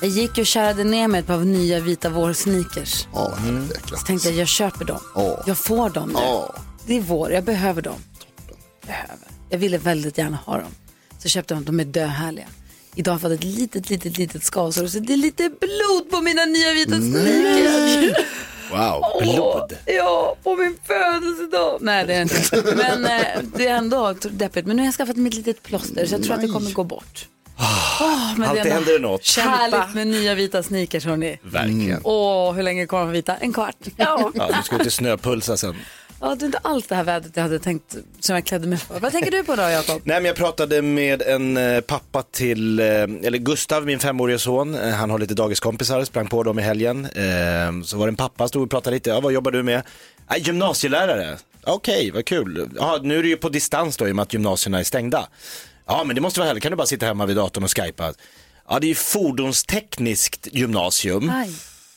Jag gick och kärade ner mig ett par nya vita vårsneakers. Ja, mm. Så tänkte jag, jag köper dem. Ja. Jag får dem nu. Ja. Det är vår, jag behöver dem. Behöver. Jag ville väldigt gärna ha dem. Så köpte jag dem, de är döhärliga. Idag har jag fått ett litet, litet, litet skavsår så det är lite blod på mina nya vita sneakers. Wow, blod. Ja, på min födelsedag. Nej, det är inte. Men eh, det är ändå deppigt. Men nu har jag skaffat mig ett litet plåster så jag tror att det kommer gå bort. Men Alltid händer det något. Härligt med nya vita sneakers hörni. Verkligen. Åh, hur länge kommer de vita? En kvart. Ja. Ja, du ska ut i snöpulsa sen. ja, det är inte alls det här vädret jag hade tänkt som jag klädde mig för. Vad tänker du på då, Jakob? Nej, men jag pratade med en eh, pappa till, eh, eller Gustav, min femåriga son. Eh, Han har lite dagiskompisar, sprang på dem i helgen. Så var det en pappa, stod och pratade lite. Ja, vad jobbar du med? "Nej, Gymnasielärare. Okej, vad kul. Ja, nu är det ju på distans då i och med att gymnasierna är stängda. Ja, men det måste vara härligt. Kan du bara sitta hemma vid datorn och skypa? Ja, det är ju fordonstekniskt gymnasium. Aj.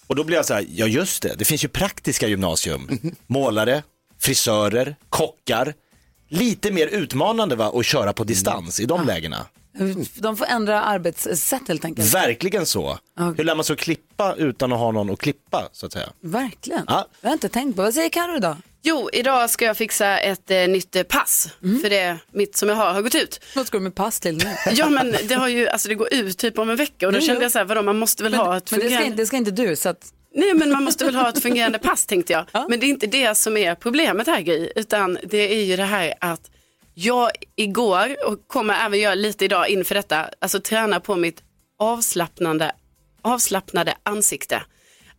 Och då blir jag så här, ja just det, det finns ju praktiska gymnasium. Målare, frisörer, kockar. Lite mer utmanande va, att köra på distans i de lägena. De får ändra arbetssätt helt enkelt. Verkligen så. Hur lär man sig att klippa utan att ha någon att klippa så att säga? Verkligen. Ja. Jag har inte tänkt på. Vad säger Carro idag? Jo, idag ska jag fixa ett eh, nytt eh, pass. För det mitt som jag har har gått ut. Vad ska du med pass till nu? Ja men det har ju, alltså det går ut typ om en vecka och då Jo, kände jo. jag så här, vadå man måste väl ha ett Men det ska, fungerande, det ska inte du, så att... nej men man måste väl ha ett fungerande pass tänkte jag. Ja. Men det är inte det som är problemet här Gry, utan det är ju det här att jag igår och kommer även göra lite idag inför detta, alltså träna på mitt avslappnande, avslappnade ansikte.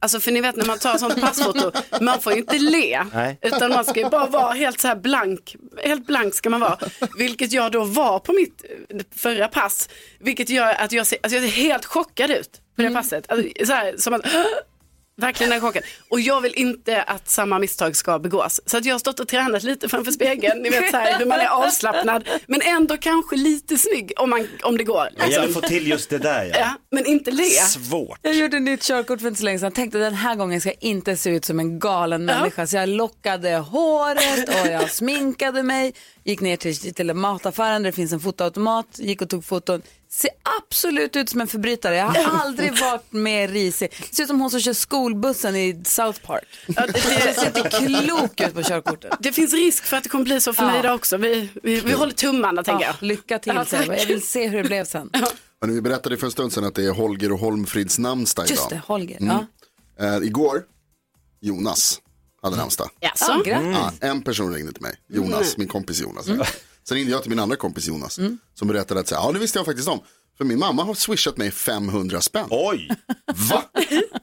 Alltså för ni vet när man tar sånt passfoto, man får ju inte le. Nej. Utan man ska ju bara vara helt så här blank. Helt blank ska man vara. Vilket jag då var på mitt eh, förra pass. Vilket gör att jag ser, alltså jag ser helt chockad ut på det passet. Alltså, så här, som att, verkligen är jag chockad. Och jag vill inte att samma misstag ska begås. Så att jag har stått och tränat lite framför spegeln. Ni vet så här, hur man är avslappnad. Men ändå kanske lite snygg om, man, om det går. Det gäller att Liksom. få till just det där ja. Ja, men inte le. Svårt. Jag gjorde nytt körkort för inte så länge sedan. Tänkte den här gången ska jag inte se ut som en galen människa. Så jag lockade håret och jag sminkade mig. Gick ner till, till mataffären där det finns en fotoautomat. Gick och tog foton. Ser absolut ut som en förbrytare. Jag har aldrig varit mer risig. Ser ut som hon som kör skolbussen i South Park. Ja, det, Det det, ser inte klok ut på körkortet. det finns risk för att det kommer bli så för mig Ja. idag också. Vi, vi, vi håller tummarna tänker Ja, jag. lycka till, Ja, jag. vill se hur det blev sen. Men vi berättade för en stund sedan att det är Holger och Holmfrids namnsdag Just idag. det, Holger. Ja. Eh, igår, Jonas hade namnsdag. Jaså? Ja, grattis. Ja, en person ringde till mig, Jonas, min kompis Jonas. Sen ringde jag till min andra kompis Jonas, som berättade att så här, ja det visste jag faktiskt om. För min mamma har swishat mig 500 spänn. Oj, Va?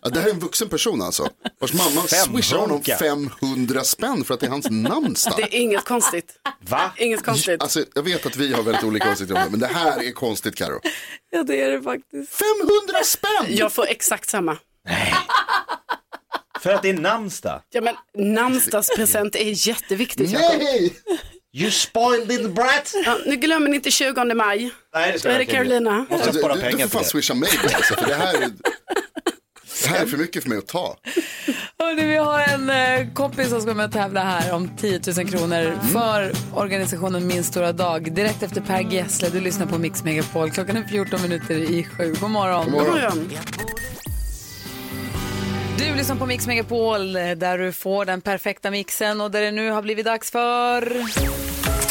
Ja, det här är en vuxen person alltså. Vars mamma swishar honom 500. 500 spänn för att det är hans namnsdag. Det är inget konstigt. va? Inget konstigt. Alltså, jag vet att vi har väldigt olika åsikter om det, men det här är konstigt Karo. Ja, det är det faktiskt. 500 spänn! Jag får exakt samma. För att det är namnsdag. Ja, men namnsdagspresent är jätteviktigt. Nej! You spoiled little brat. Ja, nu glömmer ni inte 20 maj. Nej, det Då är det Carolina. Måste spara du, du pengar får fan det. swisha mig då, alltså, för det här, är, det här är för mycket för mig att ta. Hörrni, vi har en eh, kompis som ska med och tävla här om 10 000 kronor för organisationen Min stora dag. Direkt efter Per Gessle. Du lyssnar på Mix Megapol. Klockan är 14 minuter i sju. God morgon. God morgon. morgon. Du lyssnar på Mix Megapol eh, där du får den perfekta mixen och där det nu har blivit dags för...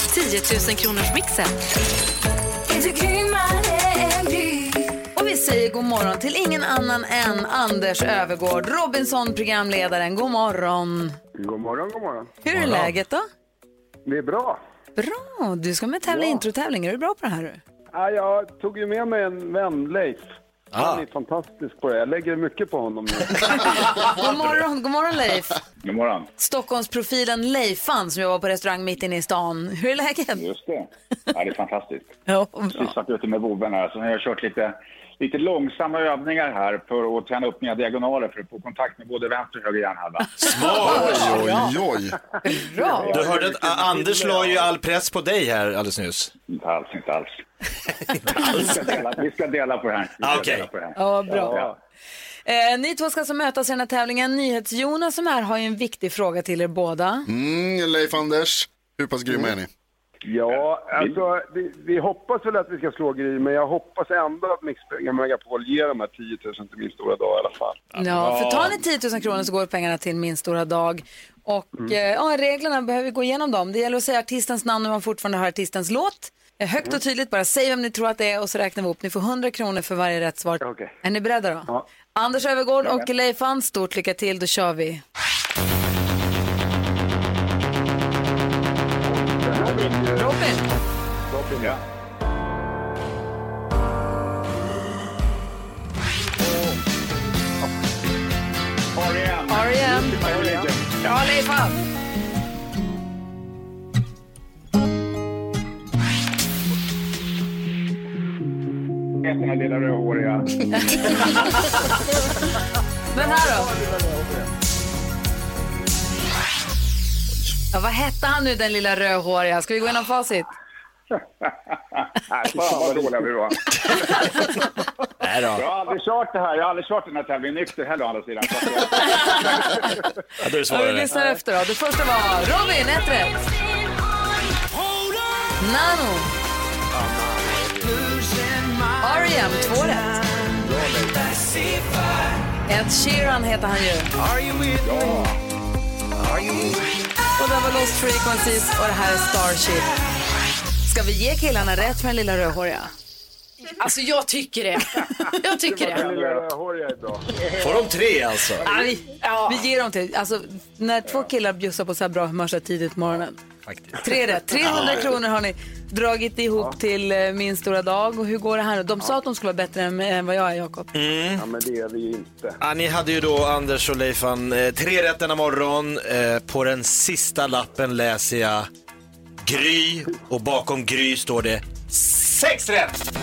10 000 kronors mixen. Och vi säger god morgon till ingen annan än Anders Övergård, Robinson, programledaren. God morgon. God morgon, god morgon. Hur är läget då? Det är bra. Bra. Du ska med tävla i introtävling. Är du bra på det här? Du? Ja, jag tog ju med mig en vän, Leif, Han är fantastisk på det. Jag lägger mycket på honom nu. God morgon, god morgon Leif. God morgon. Stockholmsprofilen Leifan som jobbar på restaurang mitt inne i stan. Hur är läget? Just det. Ja, det är fantastiskt. Ja, Precis varit ute med vovven här, så nu har jag kört lite, lite långsamma övningar här för att träna upp mina diagonaler för att få kontakt med både vänster och höger hjärnhalva. Smart! Oj, oj, oj. Bra. Du hörde att Anders la ju all press på dig här alldeles nyss. Inte alls, inte alls. vi, ska dela, vi ska dela på det här. Ah, okej. här. Ja, bra. Ja. Eh, ni två ska alltså mötas i den här tävlingen. NyhetsJonas som är här har ju en viktig fråga till er båda. Mm, Leif Anders, hur pass grymma är ni? Ja, alltså vi, vi hoppas väl att vi ska slå Gry, men jag hoppas ändå att Mix Megapol ger de här 10 000 till min stora dag i alla fall. Ja, för tar ni 10 000 kronor så går pengarna till min stora dag. Och Mm. eh, ja, reglerna behöver vi gå igenom dem. Det gäller att säga artistens namn när man fortfarande hör artistens låt. Eh, Högt Mm. och tydligt, bara säg vem ni tror att det är och så räknar vi upp. Ni får 100 kronor för varje rätt svar. Okej. Är ni beredda då? Ja. Anders Övergård och Leif Hans, stort lycka till, då kör vi. Ja. R.E.M. R.E.M. Hans. Den här lilla rödhåriga. Här då? Ja, vad hette han nu den lilla rödhåriga? Ska vi gå igenom facit? Fan vad dåliga vi var. Nej då. Jag har aldrig kört det här. Jag har aldrig kört den här tävlingen nykter heller å andra sidan. Ja, du Ja, vi svarade. lyssnar efter då. Det första var Robin, ett rätt. Nano. R.E.M. två rätt. Ed Sheeran heter han ju. Och det var Lost Frequencies och det här är Starship. Ska vi ge killarna rätt för den lilla rödhåriga? Alltså jag tycker det. Jag tycker det. lilla rödhåriga är bra. Får de tre alltså? Ja, vi, vi ger dem till, alltså när två killar bjussar på så här bra humör så tidigt på morgonen. Faktiskt. Tre rätt. 300 kronor har ni dragit ihop till eh, min stora dag. Och hur går det här nu? De sa att de skulle vara bättre än, än vad jag är, Jakob. Ja, men det är vi ju inte. Ja, ni hade ju då, Anders och Leifan, eh, tre rätt denna morgon. Eh, på den sista lappen läser jag Gry och bakom Gry står det sex rätt!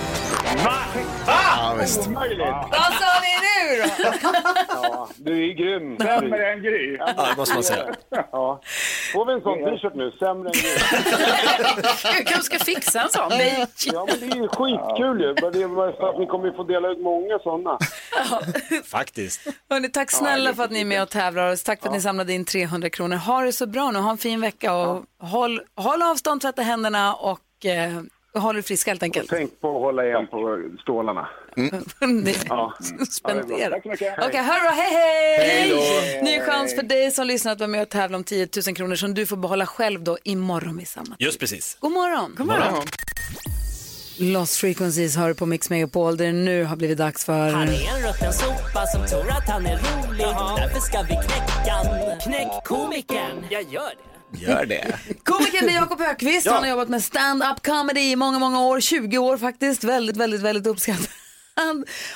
Ja, visst. Vad sa ni nu då? Ja, du är grym. Sämre än Gry. Ja, det måste man säga. Ja. Får vi en sån t-shirt nu? Sämre än Gry. Jag kanske ska fixa en sån. Ja, men det är ju skitkul ju. Men det är att ni kommer ju få dela ut många sådana. Faktiskt. Hörrni, tack snälla för att ni är med och tävlar och tack för att ni samlade in 300 kronor. Ha det så bra nu, ha en fin vecka och håll, håll avstånd, tvätta händerna och eh, håll er friska helt enkelt. Tänk på att hålla igen på stålarna. Ni- Ja. Spendera. Tack så mycket. Okej, hörru, hej hej! Ny chans för dig som lyssnar att vara med och tävla om 10 000 kronor som du får behålla själv då imorgon vid samma. Just precis. God morgon! God morgon. Lost Frequencies hör på Mix Megapol där det nu har blivit dags för... Han är en rutten sopa som tror att han är rolig. Därför ska vi knäcka han. Knäck komikern. Jag gör det. Gör det. Komikern Jakob Ökvist. Han har jobbat med stand-up comedy i många, många år. 20 år faktiskt. Väldigt, väldigt, väldigt uppskattad.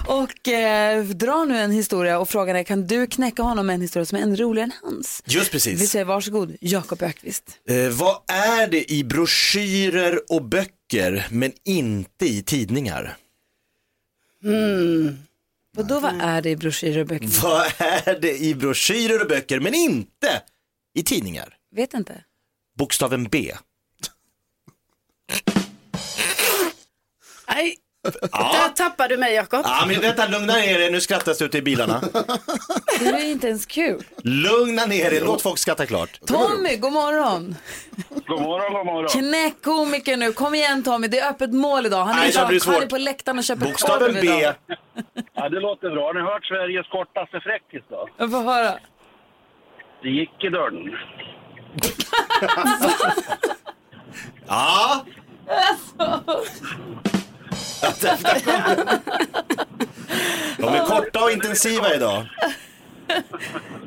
Och eh, drar nu en historia och frågan är, kan du knäcka honom med en historia som är ännu roligare än hans? Just Vi precis. säger varsågod, Jakob Ökvist. Eh, vad är det i broschyrer och böcker men inte i tidningar? Vadå, vad är det i broschyrer och böcker? Vad är det i broschyrer och böcker men inte i tidningar? Vet inte. Bokstaven B. Nej, där tappar du mig Jakob. Ja men vänta, lugna ner er, nu skrattas det ute i bilarna. Det är inte ens kul. Lugna ner er, låt folk skratta klart. Tommy, god morgon. God morgon, god morgon. Knäck komiker nu. Kom igen Tommy, det är öppet mål idag. Han är, det här blir han är på läktaren och köper Bokstaven korv B. idag. Ja, det låter bra. Har ni hört Sveriges kortaste fräckis då? Jag får höra. Det gick i dörren. Ja. De är korta och intensiva idag.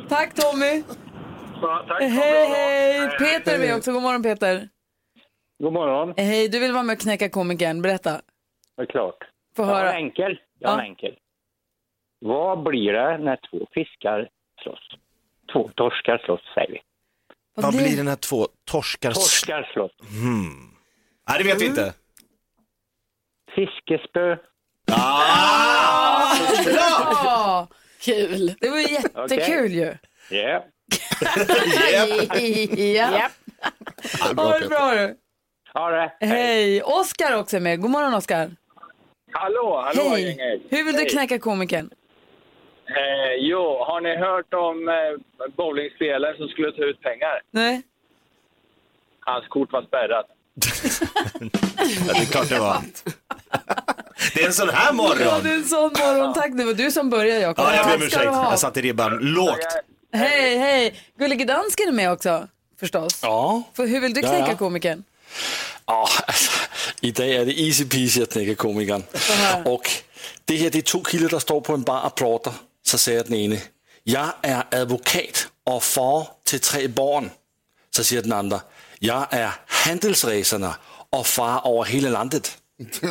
Tack Tommy. Ja, tack. Hej hej. Peter är med också. God morgon Peter. God morgon. Hej, du vill vara med och knäcka komikern. Berätta. Det är klart. Få Jag höra. en enkel. Jag har Ja. en enkel. Vad blir det när två fiskar slåss? Två torskar slåss, säger vi. Vad blir det när två torskar... Torskar slåss. Hmm. Nej, det vet vi inte. Fiskespö. Ah! Bra! Kul. Det var ju jättekul ju. Ja. ja. Ha det bra du. Ha det. Hej. Oskar också är med. God morgon Oskar. Hallå, hallå Hej. gänget. Hur vill du Hej. knäcka komikern? Eh, jo, har ni hört om eh, bowlingspelaren som skulle ta ut pengar? Nej. Hans kort var spärrat. Ja, det är klart det var. Det är en sån här morgon. Ja, det är en sån morgon. Tack, det var du som började Jakob. Ja, jag ber om Tack ska ursäkt. du ha. Jag satte ribban lågt. Hej, hej. Gullige dansken är med också, förstås. Ja. För hur vill du Ja, knäcka ja. komikern? Ja, alltså, idag är det easy peasy att knäcka komikern. Och det här det är två killar som står på en bar och pratar. Så säger den ene, jag är advokat och far till tre barn. Så säger den andra, jag är handelsresorna och far över hela landet.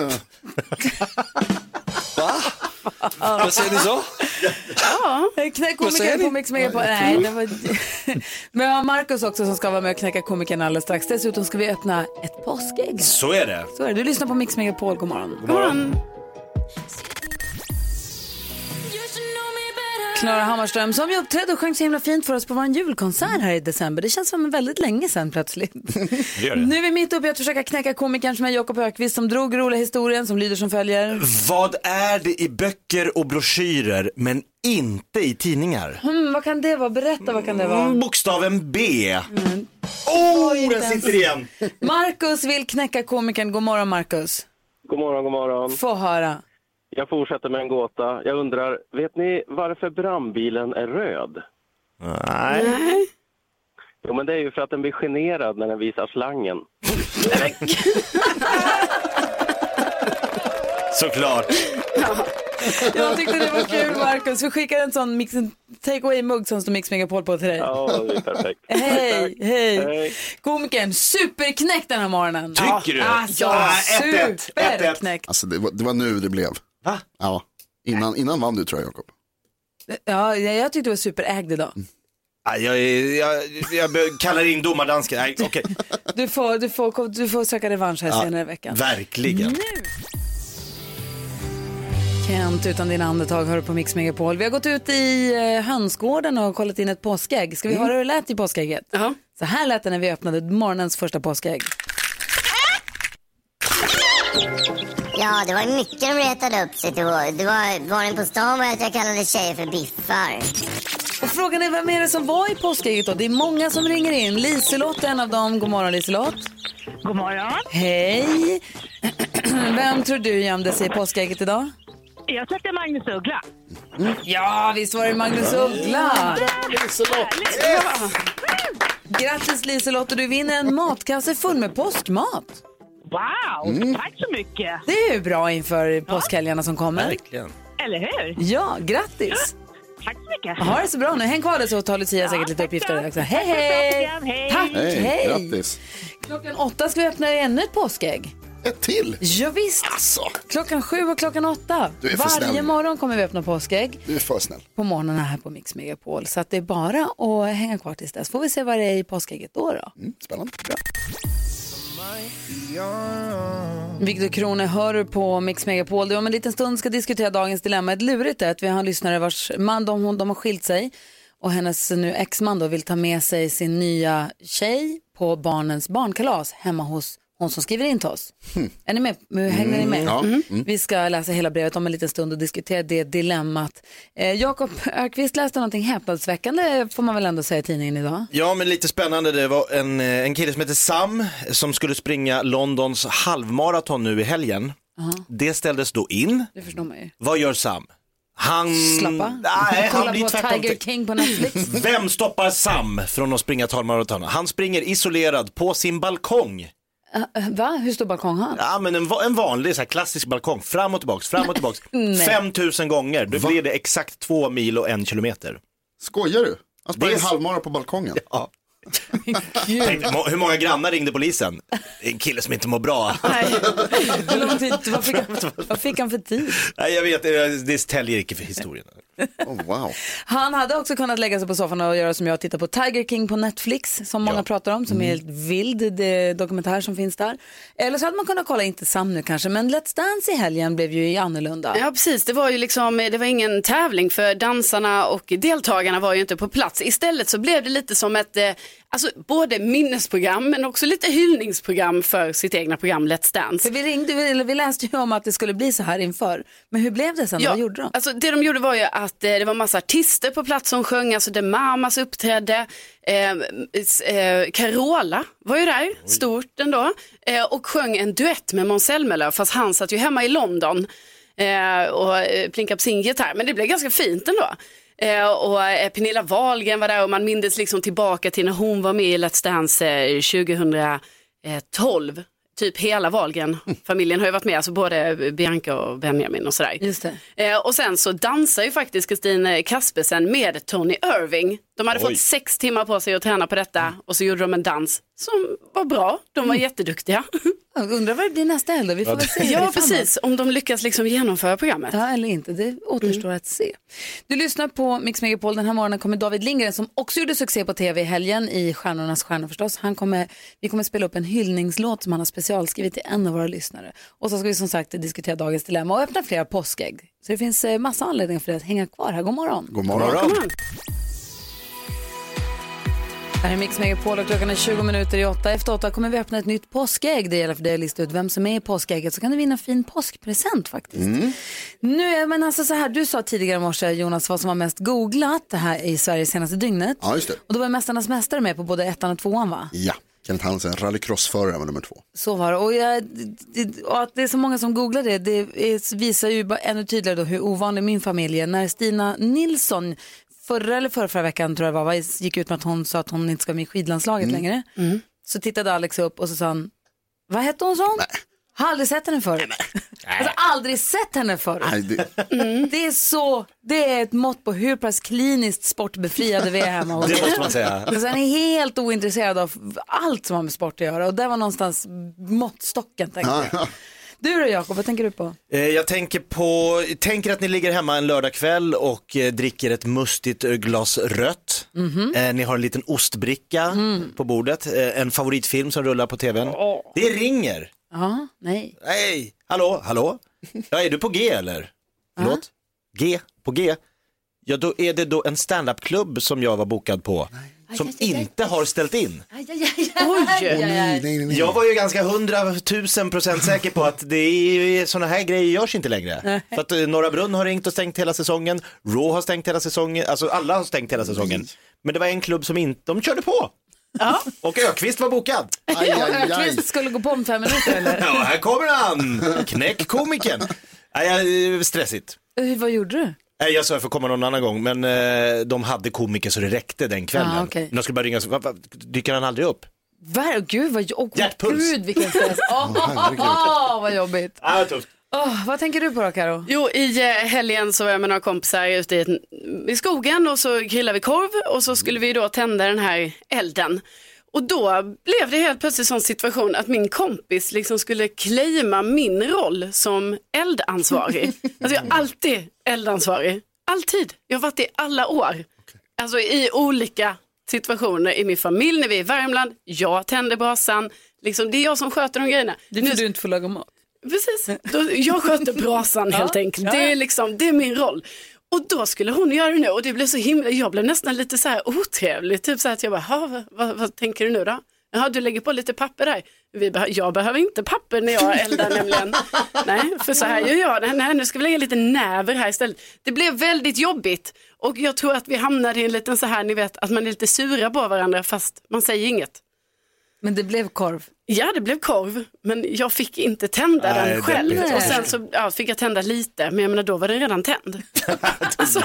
Va? Vad säger ni så? Ja. Knäck Vad säger komikern ni? på Mix Megapol. Nej, det var... Men jag har Markus också som ska vara med och knäcka komikern alldeles strax. Dessutom ska vi öppna ett påskägg. Så är det. Så är det. Du lyssnar på Mix Megapol. God morgon. God morgon. Klara Hammarström som ju uppträdde och sjöng så himla fint för oss på vår julkonsert här i december. Det känns som väldigt länge sedan plötsligt. Det det. Nu är vi mitt uppe i att försöka knäcka komikern som är Jakob Ökvist som drog roliga historien som lyder som följer. Vad är det i böcker och broschyrer men inte i tidningar? Hmm, vad kan det vara? Berätta vad kan det vara? Mm, Bokstaven B. Mm. Oh, Oj, den sitter igen. Marcus vill knäcka komikern. God morgon Marcus. God morgon, god morgon. Få höra. Jag fortsätter med en gåta. Jag undrar, vet ni varför brandbilen är röd? Nej. Jo, men det är ju för att den blir generad när den visar slangen. Såklart. Jag tyckte det var kul Marcus. Vi skickar en sån mix, take away-mugg som står Mix Megapol på till dig. Ja, det är perfekt. Hej, hej. Hej. Komikern, superknäckt den här morgonen. Tycker du? Alltså, Ja, 1-1, superknäckt. Alltså det var, det var nu det blev. Va? Ja. Innan, innan vann du tror jag Jakob. Ja, jag jag tyckte det var superägd idag. Ah, Jag, är- jag, jag be- kallar in domardansken. Nej, okej. Du får, du får, du får söka revansch här Ja, senare i veckan. Verkligen. Kent, utan dina andetag hör du på Mix Megapol. Vi har gått ut i eh, hönsgården och kollat in ett påskägg. Ska vi höra hur det lät i påskägget? Så här lät det när vi öppnade morgonens första påskägg. Ja, det var mycket de retade upp sig till. Det var, barnen på stan var att jag kallade tjejer för biffar. Och frågan är vem är det som var i påskägget då? Det är många som ringer in. Liselott är en av dem. God morgon Liselott. God morgon. Hej. Vem tror du gömde sig i påskägget idag? Jag sökte Magnus Uggla. Ja, visst var det Magnus Uggla. Grattis Liselott och du vinner en matkasse full med påskmat. Wow, Mm. tack så mycket. Det är ju bra inför påskhelgerna som kommer. Verkligen. Eller hur? Ja, grattis. Tack så mycket. Ha det så bra nu. Häng kvar där så tar Lucia säkert lite uppgifter också. Hej, hej! Hej. Tack, hej! Grattis. Klockan åtta ska vi öppna ännu ett påskägg. Ett till? Ja, visst. Klockan sju och klockan åtta. Alltså. Du är för Varje snäll. morgon kommer vi öppna påskägg Du är för snäll. på morgonen här på Mix Megapol. Så att det är bara att hänga kvar tills dess. Får vi se vad det är i påskägget då. då. Mm, spännande. Viktor Krone hör du på Mix Megapol. Du om en liten stund ska diskutera dagens dilemma. Ett lurigt är att vi har en lyssnare vars man, de, hon, de har skilt sig och hennes nu exman då vill ta med sig sin nya tjej på barnens barnkalas hemma hos hon som skriver in till oss. Är ni med? Hänger ni med? Mm, ja. Mm. Vi ska läsa hela brevet om en liten stund och diskutera det dilemmat. Eh, Jakob Ökvist läste någonting häpnadsväckande får man väl ändå säga i tidningen idag. Ja, men lite spännande. Det var en, eh, en kille som heter Sam som skulle springa Londons halvmaraton nu i helgen. Aha. Det ställdes då in. Det förstår man ju. Vad gör Sam? Han... Slappa. Nej, han blir på tvärtom. Tiger King på Netflix. Vem stoppar Sam från att springa halvmaraton? Han springer isolerad på sin balkong. Uh, va? Hur stor balkong har han? Ja, men en, en vanlig så här, klassisk balkong, fram och tillbaks, fram och tillbaks. Nej. 5000 gånger, då blir det exakt två mil och en kilometer. Skojar du? Han är en halvmara på balkongen. Ja. Tänk, hur många grannar ringde polisen? En kille som inte mår bra. Hur lång tid, vad, fick han, vad fick han för tid? Nej, jag vet, det- täljer inte för historien. Oh, wow. Han hade också kunnat lägga sig på soffan och göra som jag och titta på Tiger King på Netflix som många pratar om, som är helt vild, det dokumentär som finns där. Eller så hade man kunnat kolla, inte Sam nu kanske, men Let's Dance i helgen blev ju annorlunda. Ja precis, det var ju liksom, det var ingen tävling för dansarna och deltagarna var ju inte på plats. Istället så blev det lite som ett, eh, alltså både minnesprogram men också lite hyllningsprogram för sitt egna program Let's Dance. För vi ringde, eller vi läste ju om att det skulle bli så här inför, men hur blev det sen? Vad gjorde de? Alltså det de gjorde var ju att eh, det var massa artister på plats som sjöng, alltså The Mamas uppträdde, eh, eh, Carola var ju där, stort ändå, eh, och sjöng en duett med Måns Zelmerlöw, fast han satt ju hemma i London eh, och eh, plinkade på sin gitarr, men det blev ganska fint ändå. Eh, och eh, Pernilla Wahlgren var där och man mindes liksom tillbaka till när hon var med i Let's Dance eh, 2012. Typ hela Wahlgren-familjen har ju varit med, alltså både Bianca och Benjamin och sådär. Just det. Eh, och sen så dansar ju faktiskt Kristin Kaspersen med Tony Irving. De hade Oj. fått sex timmar på sig att träna på detta och så gjorde de en dans som var bra. De var jätteduktiga. Jag undrar vad det blir nästa helg? Vi får väl se. Ja, precis. Om de lyckas liksom genomföra programmet. Ja, eller inte. Det återstår att se. Du lyssnar på Mix Megapol. Den här morgonen kommer David Lindgren som också gjorde succé på tv i helgen i Stjärnornas stjärna förstås. Han kommer, vi kommer spela upp en hyllningslåt som han har specialskrivit till en av våra lyssnare. Och så ska vi som sagt diskutera dagens dilemma och öppna flera påskägg. Så det finns eh, massa anledningar för dig att hänga kvar här. God morgon. God morgon. Det här är Mix Megapol och klockan är 20 minuter i åtta. Efter åtta kommer vi öppna ett nytt påskägg. Det gäller för dig att lista ut vem som är i påskägget så kan du vinna en fin påskpresent faktiskt. Nu är men alltså så här, du sa tidigare i morse Jonas vad som var mest googlat det här i Sverige senaste dygnet. Ja, just det. Och då var Mästarnas mästare med på både ettan och tvåan va? Ja, Kenneth Hansen, rallycrossförare var nummer två. Så var det. Och, jag, och att det är så många som googlar det, det visar ju bara ännu tydligare hur ovanlig min familj är. När Stina Nilsson förra eller förra, förra veckan tror jag det var, var, gick ut med att hon sa att hon inte ska med i skidlandslaget Mm. längre. Så tittade Alex upp och så sa han, vad hette hon hon? Har aldrig sett henne förr. Alltså aldrig sett henne förr. Nej, det, Mm. Det är så, det är ett mått på hur pass kliniskt sportbefriade vi är hemma hos Det måste man säga. Alltså han är helt ointresserad av allt som har med sport att göra och där var någonstans måttstocken tänkte jag. Du då Jakob, vad tänker du på? Eh, Jag tänker på, tänker att ni ligger hemma en lördagkväll och eh, dricker ett mustigt eh, glas rött. Mhm. Eh, Ni har en liten ostbricka Mm. på bordet, en favoritfilm som rullar på tvn. Det ringer. Ja, nej. Hej, hallå, hallå? Ja, är du på G eller? Förlåt? G, på G? Ja, då är det då en standupklubb som jag var bokad på. Som inte har ställt in. Oj! Jag var ju ganska hundratusen procent säker på att det är sådana här grejer görs inte längre. För att eh, Norra Brunn har ringt och stängt hela säsongen, Raw har stängt hela säsongen, alltså alla har stängt hela säsongen. Men det var en klubb som inte, de körde på. Och Ökvist var bokad. Ja, Öqvist skulle gå på om fem minuter eller? Ja, här kommer han! Knäck komikern. Nej, jag- eh, stressigt. Hur, vad gjorde du? Nej, jag sa jag får komma någon annan gång, men eh, de hade komiker så det räckte den kvällen. Okej. Men de skulle bara ringa, så, va, va, dyker han aldrig upp? Var, gud vad, oh, Hjärtpuls. gud vilken stress. Åh, herregud. vad jobbigt. Tufft. Åh, vad tänker du på då Karo? Jo, i eh, helgen så var jag med några kompisar ute i, i skogen och så grillade vi korv och så skulle vi då tända den här elden. Och då blev det helt plötsligt sån situation att min kompis liksom skulle claima min roll som eldansvarig. Alltså jag är alltid eldansvarig. Alltid. Jag har varit det i alla år. Alltså i olika situationer i min familj, när vi är i Värmland, jag tänder brasan. Liksom, det är jag som sköter de grejerna. Det är för du inte får laga mat. Precis, då, jag sköter brasan helt Ja, enkelt. ja. Det är, liksom, det är min roll. Och då skulle hon göra det nu och det blev så himla, jag blev nästan lite så här otrevlig. Typ så här att jag bara, "Ha, vad, vad, vad tänker du nu då? Jaha, du lägger på lite papper där. Vi beh- jag behöver inte papper när jag eldar nämligen. Nej, för så här gör jag. Nej, nej, nu ska vi lägga lite näver här istället. Det blev väldigt jobbigt och jag tror att vi hamnade i en liten så här, ni vet, att man är lite sura på varandra fast man säger inget. Men det blev korv. Ja, det blev korv, men jag fick inte tända Nej, den själv. deppigt. Och sen så ja, fick jag tända lite, men jag menar, då var den redan tänd. alltså,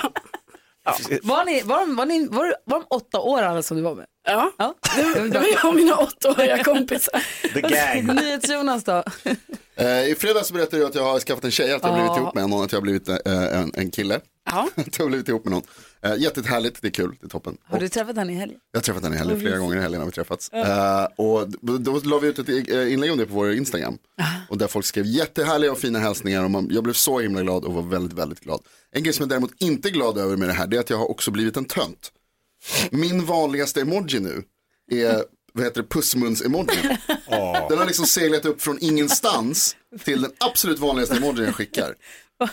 Var, ni, var, de, var, ni, var, var de åtta år alla som du var med? Ja, ja. det, det var jag och mina åttaåriga kompisar. The gang. NyhetsJonas då? Eh, I fredags berättade jag att jag har skaffat en tjej, att jag har blivit Ja. ihop med någon, att jag har blivit eh, en, en kille. Ja. att jag har blivit ihop med någon. Eh, jättehärligt, det är kul, det är toppen. Har du träffat henne i helgen? Jag har träffat henne i helgen, flera gånger i helgen har vi träffats. Ja. Eh, och då, då la vi ut ett eh, inlägg om det på vår Instagram. Och där folk skrev jättehärliga och fina hälsningar och man, jag blev så himla glad och var väldigt, väldigt glad. En grej som jag däremot inte är glad över med det här, det är att jag har också blivit en tönt. Min vanligaste emoji nu är, vad heter det, pussmuns-emojin. Den har liksom seglat upp från ingenstans till den absolut vanligaste emojin jag skickar.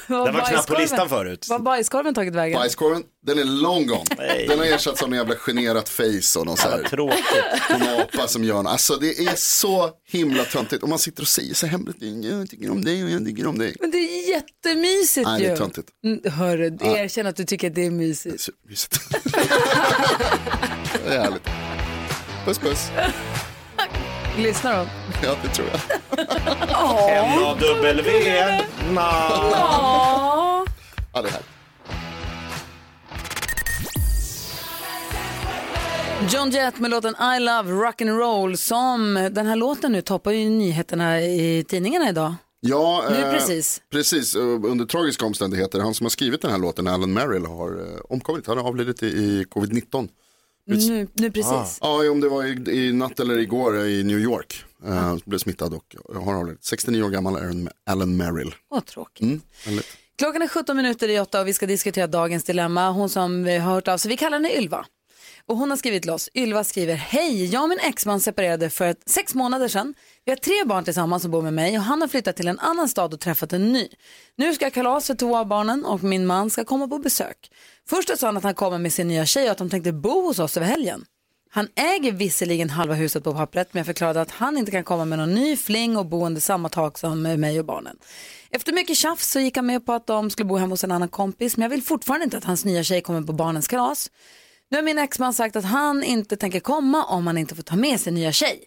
Den var knappt på listan förut. Vad har bajskorven tagit vägen? Bajskorven, den är long gone. Nej. Den har ersatts av en jävla generat face och någon så här. Tråkigt. En apa som gör en, alltså det är så himla töntigt. Och man sitter och säger så hemligt, jag tycker om dig och jag tycker om dig. Men det är jättemysigt Nej, det är ju. töntigt. Mm, Hörru, Ja. erkänn att du tycker att det är mysigt. Supermysigt. Det är härligt. Puss puss. Lyssna då. Ja, det tror jag. N-A-W. Ja. Ja, det är härligt. John Jett med låten I Love Rock'n'Roll som den här låten nu toppar ju nyheterna i tidningarna idag. Ja, Nu eh, precis. precis. eh, Under tragiska omständigheter. Han som har skrivit den här låten, Alan Merrill, har eh, omkommit. Han har avlidit i, i covid-19. Nu, nu precis. Ja, om det var i, i natt eller igår i New York. Uh, blev smittad och har avlidit. 69 år gammal Alan, Alan Merrill. Vad tråkigt. Mm. Klockan är 17 minuter i åtta och vi ska diskutera dagens dilemma. Hon som eh, har hört av sig, vi kallar henne Ylva. Och hon har skrivit till oss. Ylva skriver, hej, jag och min exman separerade för ett, sex månader sedan. Vi har tre barn tillsammans som bor med mig och han har flyttat till en annan stad och träffat en ny. Nu ska jag kalas för två av barnen och min man ska komma på besök. Först sa han att han kommer med sin nya tjej och att de tänkte bo hos oss över helgen. Han äger visserligen halva huset på pappret men jag förklarade att han inte kan komma med någon ny fling och bo under samma tak som mig och barnen. Efter mycket tjafs så gick han med på att de skulle bo hemma hos en annan kompis men jag vill fortfarande inte att hans nya tjej kommer på barnens kalas. Nu har min exman sagt att han inte tänker komma om han inte får ta med sin nya tjej.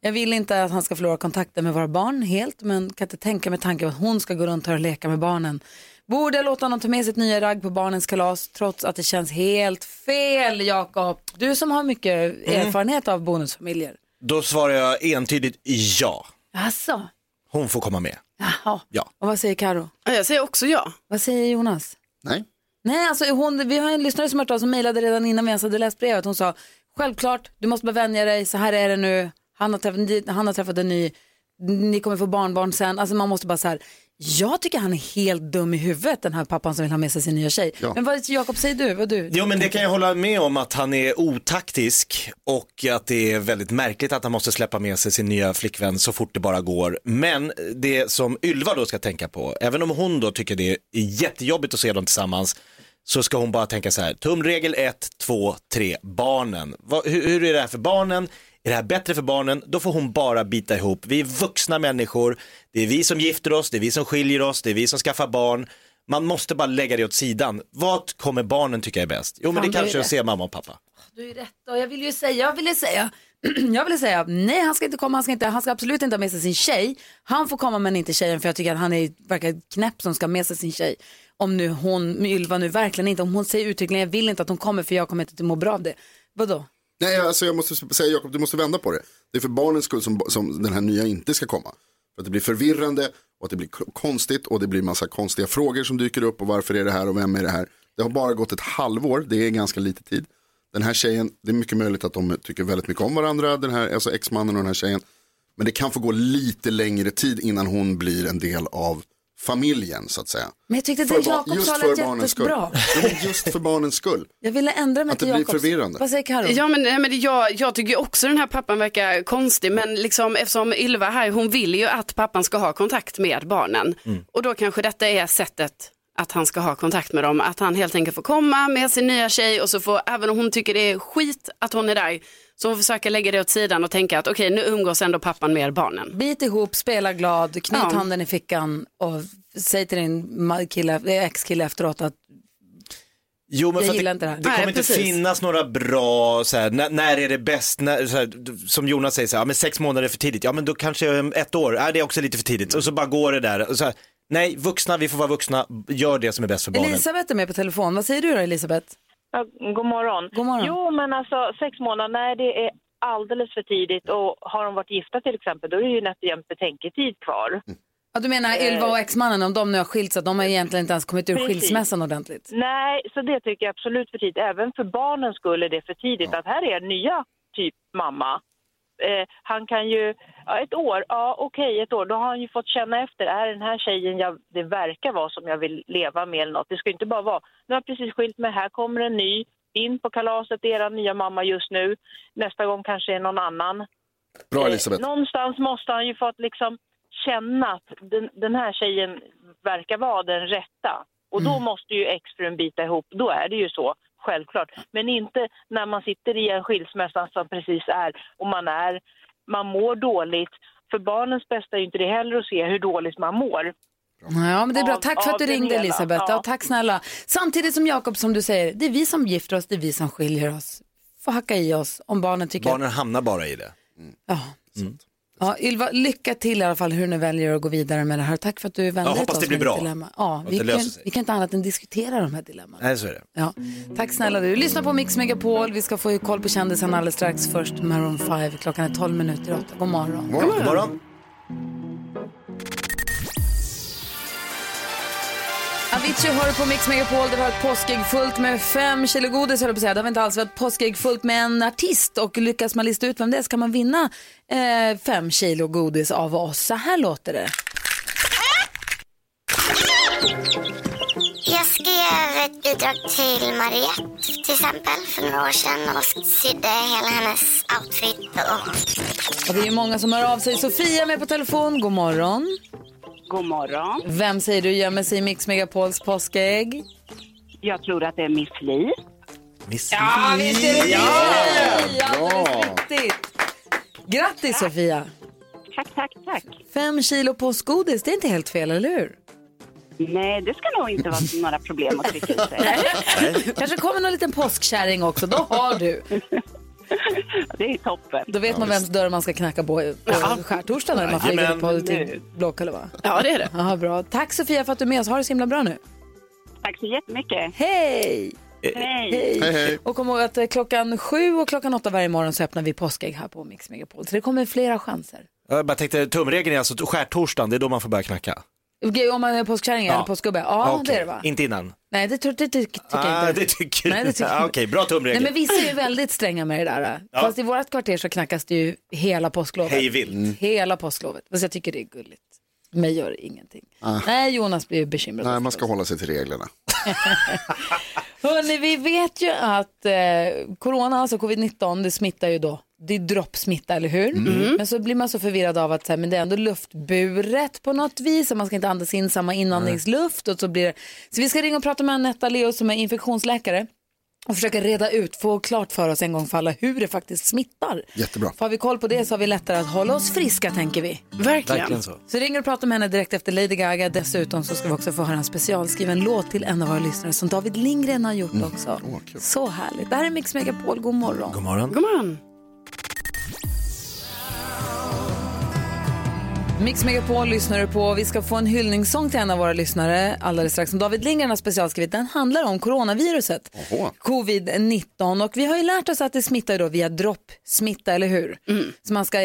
Jag vill inte att han ska förlora kontakten med våra barn helt men kan inte tänka mig tanken att hon ska gå runt här och leka med barnen. Borde jag låta honom ta med sitt nya ragg på barnens kalas trots att det känns helt fel Jakob? Du som har mycket Mm. erfarenhet av bonusfamiljer. Då svarar jag entydigt ja. Alltså, Hon får komma med. jaha. Ja. Och vad säger Karo? Jag säger också ja. Vad säger Jonas? Nej. Nej, alltså hon, vi har en lyssnare som hört av som mejlade redan innan vi ens hade läst brevet. Hon sa, självklart, du måste bara vänja dig, så här är det nu. Han har träffat, han har träffat en ny, ni kommer få barnbarn sen. Alltså man måste bara så här, jag tycker han är helt dum i huvudet, den här pappan som vill ha med sig sin nya tjej. Ja. Men vad, Jakob, säger du? Vad du? Jo men det kan jag hålla med om att han är otaktisk och att det är väldigt märkligt att han måste släppa med sig sin nya flickvän så fort det bara går. Men det som Ylva då ska tänka på, även om hon då tycker det är jättejobbigt att se dem tillsammans, så ska hon bara tänka så här, tumregel 1, 2, 3, barnen. Vad, hur, hur är det här för barnen? Är det här bättre för barnen? Då får hon bara bita ihop. Vi är vuxna människor, det är vi som gifter oss, det är vi som skiljer oss, det är vi som skaffar barn. Man måste bara lägga det åt sidan. Vad kommer barnen tycka är bäst? Jo men det kanske är att se mamma och pappa. Du är rätt och jag vill ju säga, jag vill ju säga, jag vill säga, nej han ska inte komma, han ska, inte, han ska absolut inte ha med sig sin tjej. Han får komma men inte tjejen för jag tycker att han är, verkar knäpp som ska ha med sig sin tjej. Om nu hon, Ylva nu verkligen inte, om hon säger uttryckligen jag vill inte att hon kommer för jag kommer inte att må bra av det. Vadå? Nej, alltså jag måste säga Jakob, du måste vända på det. Det är för barnens skull som, som den här nya inte ska komma. För att det blir förvirrande och att det blir konstigt och det blir massa konstiga frågor som dyker upp och varför är det här och vem är det här. Det har bara gått ett halvår, det är ganska lite tid. Den här tjejen, det är mycket möjligt att de tycker väldigt mycket om varandra, den här, alltså exmannen och den här tjejen. Men det kan få gå lite längre tid innan hon blir en del av familjen så att säga. Men jag tyckte För det ba- Jakob just sa för lät barnens skull. jättebra. Just för barnens skull. Jag ville ändra mig Att det till blir Jakobs. förvirrande. Vad säger Karo? Ja men, nej, men jag, jag tycker också den här pappan verkar konstig men liksom eftersom Ylva här hon vill ju att pappan ska ha kontakt med barnen och då kanske detta är sättet att han ska ha kontakt med dem, att han helt enkelt får komma med sin nya tjej och så får, även om hon tycker det är skit att hon är där, så hon försöker lägga det åt sidan och tänka att okej nu umgås ändå pappan med barnen. Bit ihop, spela glad, knyt Ja. handen i fickan och säg till din kille, ex-kille efteråt att Jo, men Jag för det, inte det det kommer Nej, inte precis. finnas några bra, så här, när, när är det bäst, när, så här, som Jonas säger, så här, ja, men sex månader är för tidigt, ja men då kanske ett år, är det är också lite för tidigt, och så bara går det där. Och så här, nej, vuxna, vi får vara vuxna, gör det som är bäst för barnen. Elisabeth är med på telefon. Vad säger du då Elisabeth? Ja, god morgon. God morgon. Jo, men alltså sex månader, nej det är alldeles för tidigt och har de varit gifta till exempel då är det ju nätt och jämnt betänketid kvar. Ja, du menar Eh. Ylva och exmannen, om de nu har skilt sig, de har egentligen inte ens kommit ur Precis. skilsmässan ordentligt. Nej, så det tycker jag absolut för tidigt. Även för barnens skull är det för tidigt att här är nya typ mamma. Eh, han kan ju, ja, ett år, ja okej ett år, då har han ju fått känna efter, är den här tjejen jag, det verkar vara som jag vill leva med eller något. Det ska inte bara vara, nu har jag precis skilt mig, här kommer en ny, in på kalaset, era nya mamma just nu, nästa gång kanske är någon annan. Bra Elisabeth. Eh, någonstans måste han ju fått liksom känna att den, den här tjejen verkar vara den rätta. Och då måste ju exfrun bita ihop, då är det ju så, självklart. Men inte när man sitter i en skilsmässa som precis är och man är, man mår dåligt. För barnens bästa är ju inte det heller att se hur dåligt man mår. Ja, men det är bra. Tack för att du ringde. Elisabeth. Ja. Ja. tack snälla. Samtidigt som Jakob, som du säger, det är vi som gifter oss, det är vi som skiljer oss. Får hacka i oss om barnen tycker Barnen hamnar bara i det. Ja. Ja, Ylva, lycka till i alla fall hur ni väljer att gå vidare med det här. Tack för att du vände Jag dig hoppas till oss det blir bra. dilemma. Ja, vi, det kan, vi kan inte annat än diskutera de här dilemman. Nej, så är det. Ja. Tack snälla du. Lyssna på Mix Megapol. Vi ska få koll på kändisen alldeles strax. Först Maroon 5. Klockan är 12 minuter i åtta. God morgon. God morgon. God morgon. Avicii hör på Mix Megapol. Det var ett påskägg fullt med fem kilo godis, höll jag på att säga. Det har inte alls. Ett påskägg fullt med en artist och lyckas man lista ut vem det är så kan man vinna eh, fem kilo godis av oss. Så här låter det. Jag skrev ett bidrag till Mariette till exempel för några år sedan och sydde hela hennes outfit. Och... Och det är många som hör av sig. Sofia är med på telefon. God morgon. God morgon. Vem säger du gömmer sig i Mix Megapols påskägg? Jag tror att det är Miss Li. Miss Ja, visst är det Ja! ja, riktigt. Grattis Sofia. Tack, tack, tack. Fem kilo påskgodis, det är inte helt fel, eller hur? Nej, det ska nog inte vara några problem att trycka ut sig. Kanske kommer någon liten påskkärring också, då har du. Det är toppen. Då vet man vems dörr man ska knacka på på skärtorsdagen när man flyger på till Blåkulla va? Ja, det är det. Aha, bra. Tack Sofia för att du är med oss. Ha det så himla bra nu. Tack så jättemycket. Hej! Hej. Hej. Och kom ihåg att eh, klockan sju och klockan åtta varje morgon så öppnar vi påskägg här på Mix Megapol. Så det kommer flera chanser. Jag bara tänkte, tumregeln är alltså skärtorsdagen, det är då man får börja knacka. Om man är påskkärring eller påskgubbe? Ja, Okej, det är det va? Inte innan. Nej, det, tror- det, det tycker jag Ah, inte. det tycker Nej, det tycker jag ah, inte. Okej, bra tumregel. Nej, men vissa är ju väldigt stränga med det där. Ja. Fast i vårt kvarter så knackas det ju hela påsklovet. Hej vilt. Mm. Hela påsklovet. Fast jag tycker det är gulligt. Mig gör det ingenting. Ah. Nej, Jonas blir ju bekymrad. Nej, man ska hålla sig till reglerna. Hörrni, vi vet ju att eh, corona, alltså covid-19, det smittar ju då. Det är droppsmitta, eller hur? Mm. Men så blir man så förvirrad av att så här, men det är ändå luftburet på något vis och man ska inte andas in samma inandningsluft. Och så, blir det... så vi ska ringa och prata med Anetta Leo som är infektionsläkare och försöka reda ut, få klart för oss en gång för alla hur det faktiskt smittar. Jättebra. För har vi koll på det så har vi lättare att hålla oss friska tänker vi. Verkligen. Verkligen så. Så ringer och pratar med henne direkt efter Lady Gaga. Dessutom så ska vi också få höra en specialskriven låt till en av våra lyssnare som David Lindgren har gjort också. Så härligt. Det här är Mix Megapol. God morgon. God morgon. God morgon. Mix Megapol lyssnar du på. Vi ska få en hyllningssång till en av våra lyssnare alldeles strax som David Lindgren har specialskrivit. Den handlar om coronaviruset, covid-19. Och vi har ju lärt oss att det smittar då via droppsmitta, eller hur? Så man ska,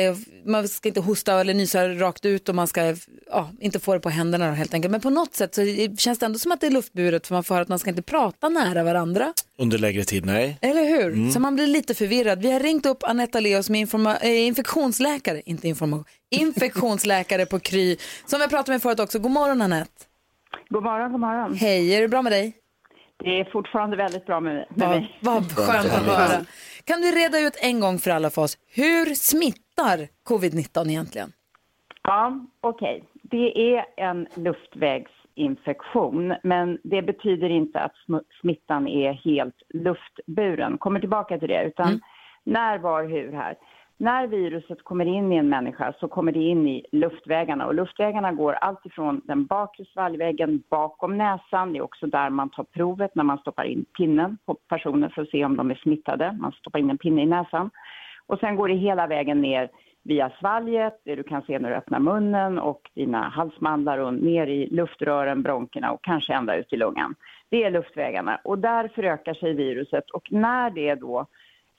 man ska inte hosta eller nysa rakt ut och man ska ja, inte få det på händerna då, helt enkelt. Men på något sätt så känns det ändå som att det är luftburet för man får höra att man ska inte prata nära varandra. Under längre tid, nej. Eller hur? Mm. Så man blir lite förvirrad. Vi har ringt upp Anetta Leo som är informa- eh, infektionsläkare, inte information, infektionsläkare på Kry. Som vi har pratat med förut också. God morgon Anette. God morgon, god morgon. Hej, är det bra med dig? Det är fortfarande väldigt bra med, mig. vad skönt att höra. Kan du reda ut en gång för alla för oss, hur smittar covid-19 egentligen? Ja, okej. Det är en luftvägsinfektion, men det betyder inte att sm- smittan är helt luftburen. Kommer tillbaka till det, utan när, var, hur här. När viruset kommer in i en människa så kommer det in i luftvägarna och luftvägarna går allt ifrån den bakre svalgväggen bakom näsan, det är också där man tar provet när man stoppar in pinnen på personer för att se om de är smittade. Man stoppar in en pinne i näsan. Och sen går det hela vägen ner via svalget, det du kan se när du öppnar munnen och dina halsmandlar och ner i luftrören, bronkerna och kanske ända ut i lungan. Det är luftvägarna och där förökar sig viruset och när det då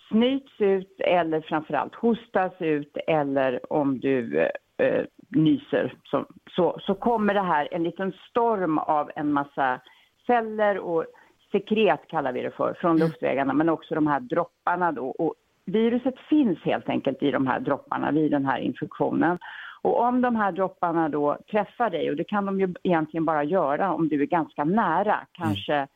snyts ut eller framförallt hostas ut eller om du eh, nyser så, så, så kommer det här en liten storm av en massa celler och sekret kallar vi det för, från luftvägarna men också de här dropparna då. Och viruset finns helt enkelt i de här dropparna vid den här infektionen. Och om de här dropparna då träffar dig, och det kan de ju egentligen bara göra om du är ganska nära, kanske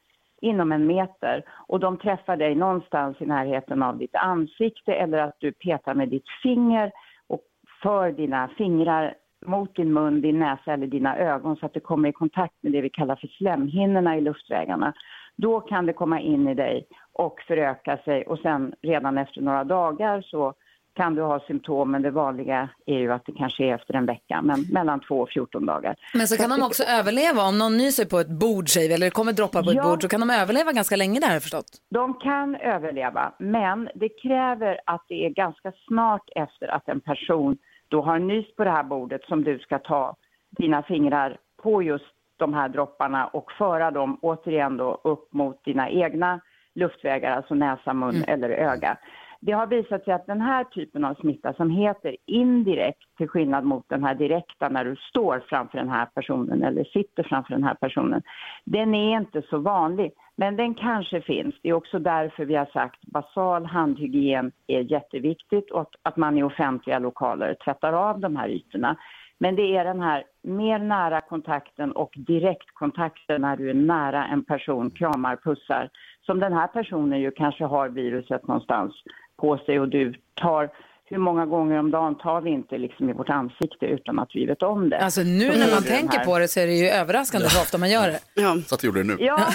inom en meter, och de träffar dig någonstans i närheten av ditt ansikte eller att du petar med ditt finger och för dina fingrar mot din mun, din näsa eller dina ögon så att det kommer i kontakt med det vi kallar för slemhinnorna i luftvägarna. Då kan det komma in i dig och föröka sig och sen redan efter några dagar så kan du ha symptom, men det vanliga är ju att det kanske är efter en vecka, men mellan två och 14 dagar. Men så kan de det- också överleva om någon nyser på ett bord säger vi, eller kommer droppar på ett Ja. bord så kan de överleva ganska länge där förstått. De kan överleva, men det kräver att det är ganska snart efter att en person då har nyst på det här bordet som du ska ta dina fingrar på just de här dropparna och föra dem återigen då upp mot dina egna luftvägar, alltså näsa, mun eller öga. Det har visat sig att den här typen av smitta som heter indirekt, till skillnad mot den här direkta när du står framför den här personen eller sitter framför den här personen, den är inte så vanlig. Men den kanske finns. Det är också därför vi har sagt basal handhygien är jätteviktigt och att- att man i offentliga lokaler tvättar av de här ytorna. Men det är den här mer nära kontakten och direktkontakten när du är nära en person, kramar, pussar, som den här personen ju kanske har viruset någonstans på sig och du tar hur många gånger om dagen tar vi inte liksom i vårt ansikte utan att vi vet om det? Alltså nu Så när är man tänker här- på det så är det ju överraskande hur ofta man gör det. Ja. Så att jag gjorde det nu. Ja,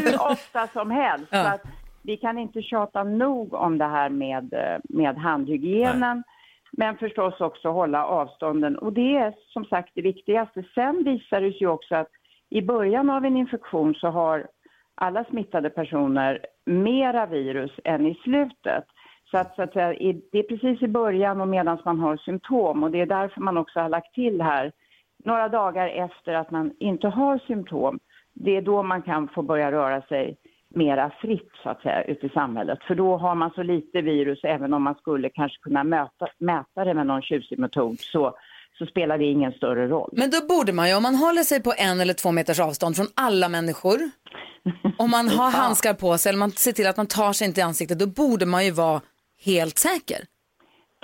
hur ofta som helst. Ja. Så att vi kan inte tjata nog om det här med, eh, med handhygienen. Men förstås också hålla avstånden. Och det är som sagt det viktigaste. Sen visar det sig ju också att i början av en infektion så har alla smittade personer mera virus än i slutet. Så att, så att säga, det är precis i början och medan man har symptom och det är därför man också har lagt till här några dagar efter att man inte har symptom. Det är då man kan få börja röra sig mera fritt så att säga ute i samhället. För då har man så lite virus, även om man skulle kanske kunna möta, mäta det med någon tjusig metod, så, så spelar det ingen större roll. Men då borde man ju, om man håller sig på en eller två meters avstånd från alla människor, om man har handskar på sig eller man ser till att man tar sig inte i ansiktet, då borde man ju vara helt säker.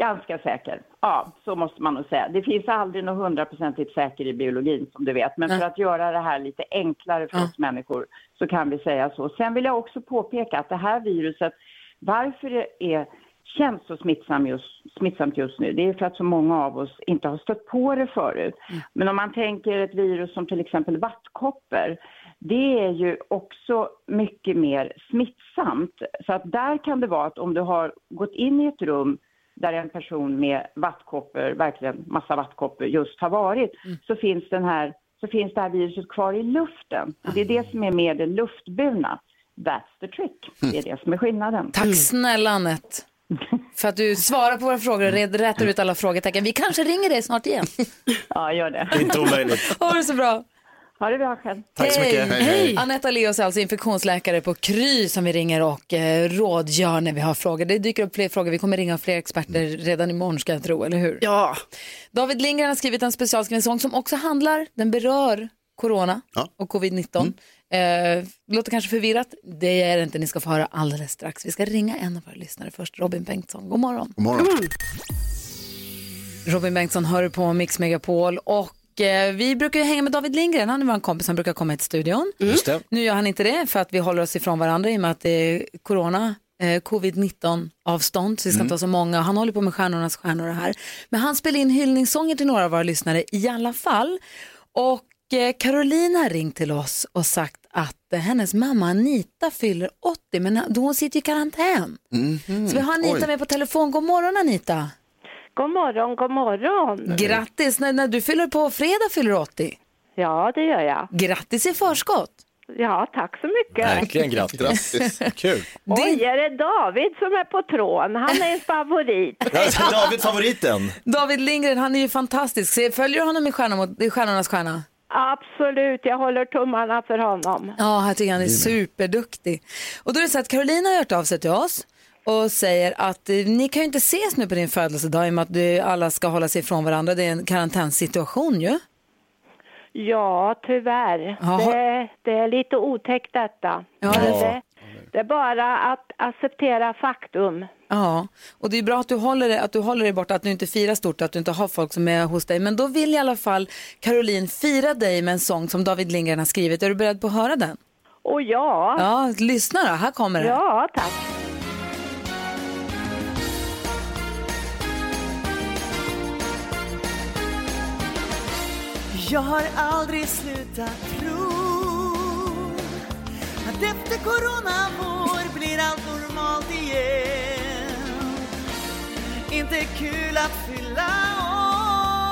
Ganska säker. Ja, så måste man nog säga. Det finns aldrig något hundraprocentigt säker i biologin som du vet. Men för att göra det här lite enklare för oss människor så kan vi säga så. Sen vill jag också påpeka att det här viruset, varför det är, känns så smittsam just, smittsamt just nu, det är för att så många av oss inte har stött på det förut. Men om man tänker ett virus som till exempel vattkoppor, det är ju också mycket mer smittsamt. Så att där kan det vara att om du har gått in i ett rum där en person med vattkoppor, verkligen massa vattkoppor just har varit, så finns den här så finns det här viruset kvar i luften. Och det är det som är med det luftburna. That's the trick. Det är det som är skillnaden. Tack snälla Anette. För att du svarar på våra frågor och rätar ut alla frågetecken. Vi kanske ringer dig snart igen. Ja, gör det. Inte omöjligt. Ha det så bra. Ha det bra själv. Tack så mycket. Hej. Hej, hej. Anetta Leos är alltså infektionsläkare på Kry som vi ringer och eh, rådgör när vi har frågor. Det dyker upp fler frågor. Vi kommer ringa fler experter redan imorgon ska jag tro, eller hur? Ja. David Lindgren har skrivit en specialskriven sång som också handlar, den berör corona och covid-19. Eh, låter kanske förvirrat, det är det inte. Ni ska få höra alldeles strax. Vi ska ringa en av våra lyssnare först, Robin Bengtsson. God morgon. God morgon. Robin Bengtsson hör på Mix Megapol och vi brukar ju hänga med David Lindgren, han är vår kompis, han brukar komma hit till studion. Det. Nu gör han inte det för att vi håller oss ifrån varandra i och med att det är corona, eh, covid-19 avstånd, så vi ska Mm. inte ha så många. Han håller på med stjärnornas stjärnor och här. Men han spelar in hyllningssånger till några av våra lyssnare i alla fall. Och eh, Carolina har ringt till oss och sagt att eh, hennes mamma Anita fyller 80 men då hon sitter i karantän. Mhm. Så vi har Anita Oj. med på telefon. God morgon Anita. God morgon, god morgon. Grattis, när, när du fyller på fredag fyller du 80. Ja, det gör jag. Grattis i förskott. Ja, tack så mycket. Verkligen grattis. Grattis. Kul. Oj, är det David som är på tråden? Han är en favorit. David favoriten. David Lindgren, han är ju fantastisk. Följer du honom i, stjärna mot, i Stjärnornas stjärna? Absolut, jag håller tummarna för honom. Ja, jag tycker han är superduktig. Och då är det så att Carolina har hört av sig till oss och säger att eh, ni kan ju inte ses nu på din födelsedag i och med att du, alla ska hålla sig ifrån varandra. Det är en karantänssituation ju. Ja, tyvärr. Det, det är lite otäckt detta. Ja, det- det, det är bara att acceptera faktum. Ja, och det är bra att du håller dig, att du håller dig borta, att du inte firar stort, att du inte har folk som är hos dig. Men då vill i alla fall Caroline fira dig med en sång som David Lindgren har skrivit. Är du beredd på att höra den? Och ja. Ja, lyssna då, här kommer det. Ja, tack. Jag har aldrig slutat tro att efter corona vår blir allt normalt igen. Inte kul att fylla år.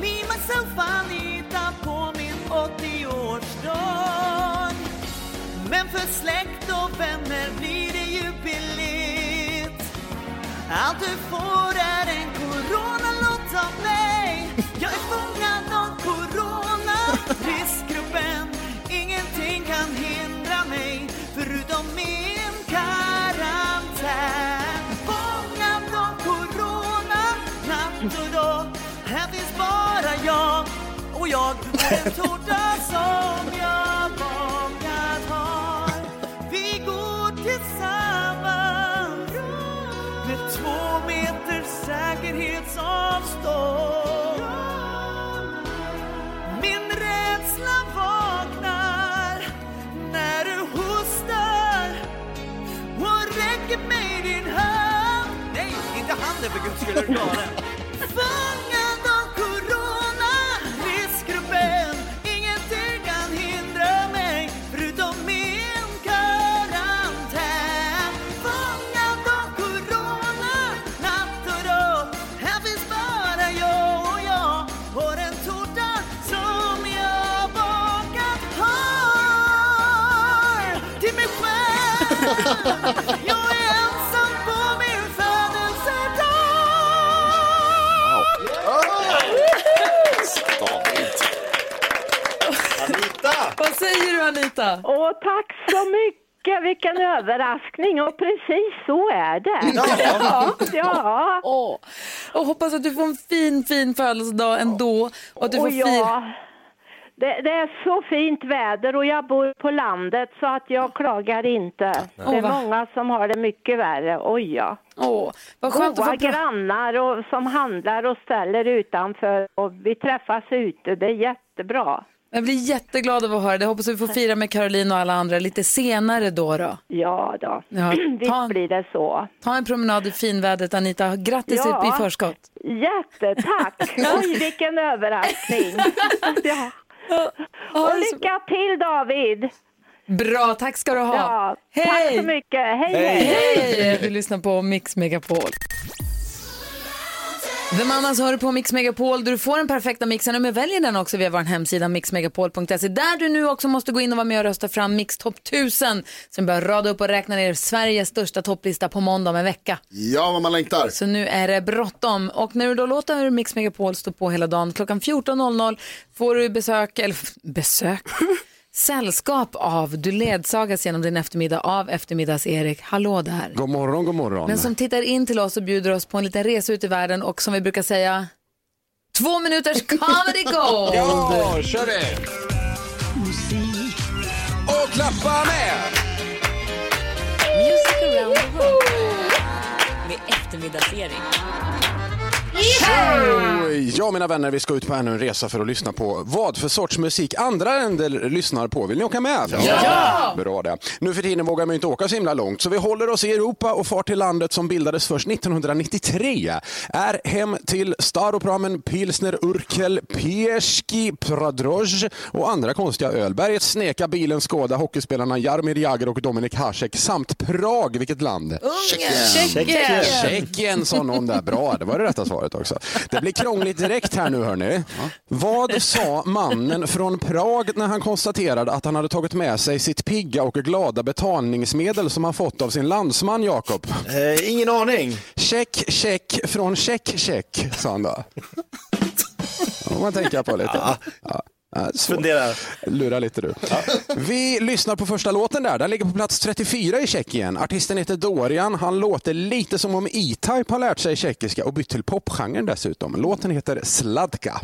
Me, myself, Anita på min 80-årsdag. Men för släkt och vänner blir det jubileet. Allt du får är en coronalott av mig Riskgruppen. Ingenting kan hindra mig Förutom min karantän. Fångad av corona Natt och dag. Här finns bara jag Och jag och en tårta som jag bakat har. Vi går tillsammans. Med två meters säkerhetsavstånd. Handen för guds skull, är du galen? Fångad av corona, riskgruppen. Ingenting kan hindra mig förutom min karantän. Fångad av corona, natt och dag. Här finns bara jag och jag har en tårta som jag bakat har till mig själv. Jag Anita? Åh, tack så mycket. Vilken överraskning. Och precis så är det. Ja. ja. Åh. Och hoppas att du får en fin, fin födelsedag ändå. Och att du får ja, det, det är så fint väder och jag bor på landet så att jag klagar inte. Åh, det är många som har det mycket värre. Oj ja. Åh, vad skönt att Goa få pra- grannar och, som handlar och ställer utanför och vi träffas ute. Det är jättebra. Jag blir jätteglad av att höra det. Jag hoppas att vi får fira med Caroline och alla andra lite senare då. då. Ja då, Ja, visst blir det så. Ta en promenad i finvädret Anita. Grattis Ja. i förskott. Jättetack! Oj, vilken överraskning. ja. Och lycka till David! Bra, tack ska du ha. Ja, hej! Tack så mycket. Hej, hej! Hej! Du lyssnar på Mix Megapol. The Mamas hör på Mix Megapol där du får den perfekta mixen och med väljer den också via vår hemsida mixmegapol.se där du nu också måste gå in och vara med och rösta fram Mix Top 1000 som börjar rada upp och räkna ner Sveriges största topplista på måndag om en vecka. Ja, vad man längtar. Så nu är det bråttom. Och när du då låter Mix Megapol stå på hela dagen, klockan 14.00 får du besök, eller besök, sällskap av, du ledsagas genom din eftermiddag av eftermiddags-Erik. Hallå där. God morgon, god morgon. Men som tittar in till oss och bjuder oss på en liten resa ut i världen och som vi brukar säga, två minuters comedy gold! Ja, kör det! Och klappa med! Music around the world med eftermiddags-Erik. Ja, mina vänner, vi ska ut på ännu en resa för att lyssna på vad för sorts musik andra länder lyssnar på. Vill ni åka med? Ja! Bra det. Nu för tiden vågar man ju inte åka så himla långt, så vi håller oss i Europa och far till landet som bildades först 1993. Är hem till Staropramen, Pilsner, Urkel, Pieski, Pradroj och andra konstiga öl. Berget Sneka, bilen Skoda, hockeyspelarna Jaromir Jagr och Dominik Hasek samt Prag. Vilket land? Tjeckien. Tjeckien. Tjeckien sa någon där. Bra, det var det rätta svaret också. Det blir krångligt direkt här nu hörni. Vad sa mannen från Prag när han konstaterade att han hade tagit med sig sitt pigga och glada betalningsmedel som han fått av sin landsman Jakob? Eh, ingen aning. Check, check från check, check, sa han då. Det får man tänka på lite. Ja. Ja, svårt. Fundera. Lura lite du. Vi lyssnar på första låten där. Den ligger på plats 34 i Tjeckien. Artisten heter Dorian. Han låter lite som om E-Type har lärt sig tjeckiska och bytt till popgenren dessutom. Låten heter Sladka.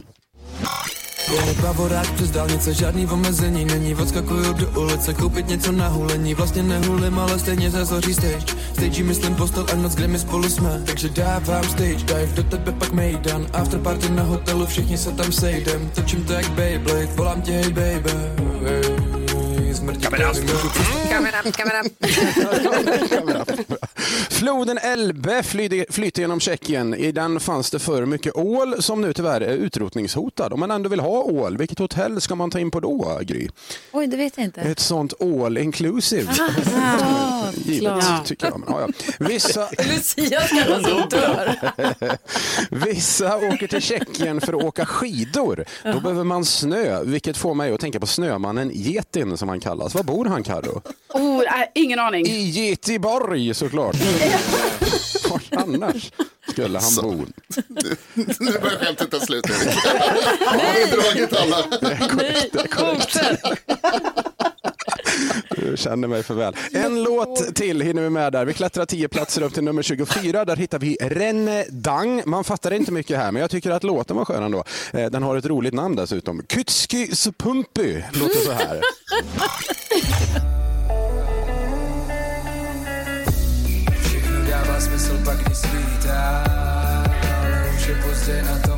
Jen pravorák přes dálnice, žádný omezení není. Odskakuju do ulice, koupit něco na hulení. Vlastně nehulím, ale stejně zazoří stage. Stage myslím postel a noc, kde my spolu jsme. Takže dávám stage dive, do tebe pak mejdan. After party na hotelu, všichni se tam sejdem. Točím to jak Beyblade, volám tě hej baby. Hey, smrdí můžu Floden Elbe flyter, flyter genom Tjeckien. I den fanns det förr mycket ål som nu tyvärr är utrotningshotad. Om man ändå vill ha ål, vilket hotell ska man ta in på då, Gry? Oj, det vet jag inte. Ett sånt all inclusive. Ah, Givet, tycker jag. Men, ja, ja. Vissa... Lucia ska vara som dör. Vissa åker till Tjeckien för att åka skidor. Då behöver man snö, vilket får mig att tänka på snömannen Getin som han kallas. Var bor han Carro? Oh, äh, ingen aning. I Göteborg såklart. Var annars skulle han bo? Nu börjar skämtet ta slut Erik. Har du dragit alla? Nej. Du känner mig för väl. En låt till hinner vi med där. Vi klättrar tio platser upp till nummer 24. Där hittar vi Renne Dang. Man fattar inte mycket här, men jag tycker att låten var skön ändå. Eh, Den har ett roligt namn dessutom. Kytski Supumpi låter så här. Senator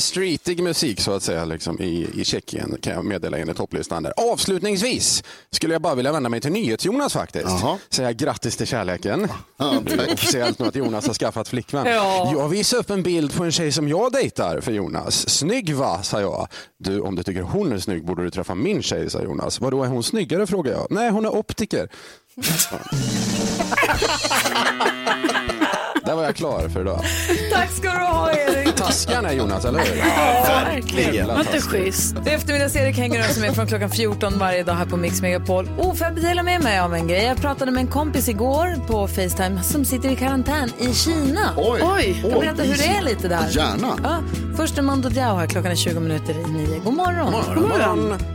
streetig musik så att säga liksom, i, i Tjeckien kan jag meddela enligt topplistan. Där. Avslutningsvis skulle jag bara vilja vända mig till NyhetsJonas faktiskt. Säga grattis till kärleken. Det är officiellt nu att Jonas har skaffat flickvän. Ja. Jag visade upp en bild på en tjej som jag dejtar för Jonas. Snygg va, sa jag. Du, om du tycker hon är snygg borde du träffa min tjej, sa Jonas. Vadå, är hon snyggare, frågar jag. Nej, hon är optiker. Var jag klar för idag. Tack ska du ha, Erik. Taskan är Jonas, eller hur? Ja, verkligen. Var inte schysst. Eftermiddags-Erik hänger sig med från klockan 14 varje dag här på Mix Megapol. Oh, får jag dela med mig av en grej? Jag pratade med en kompis igår på Facetime som sitter i karantän i Kina. Oj. Oj. Kan berätta hur det är lite där? Gärna. Ja, först är Mando Diao här. Klockan är 20 minuter i nio. God morgon. God morgon.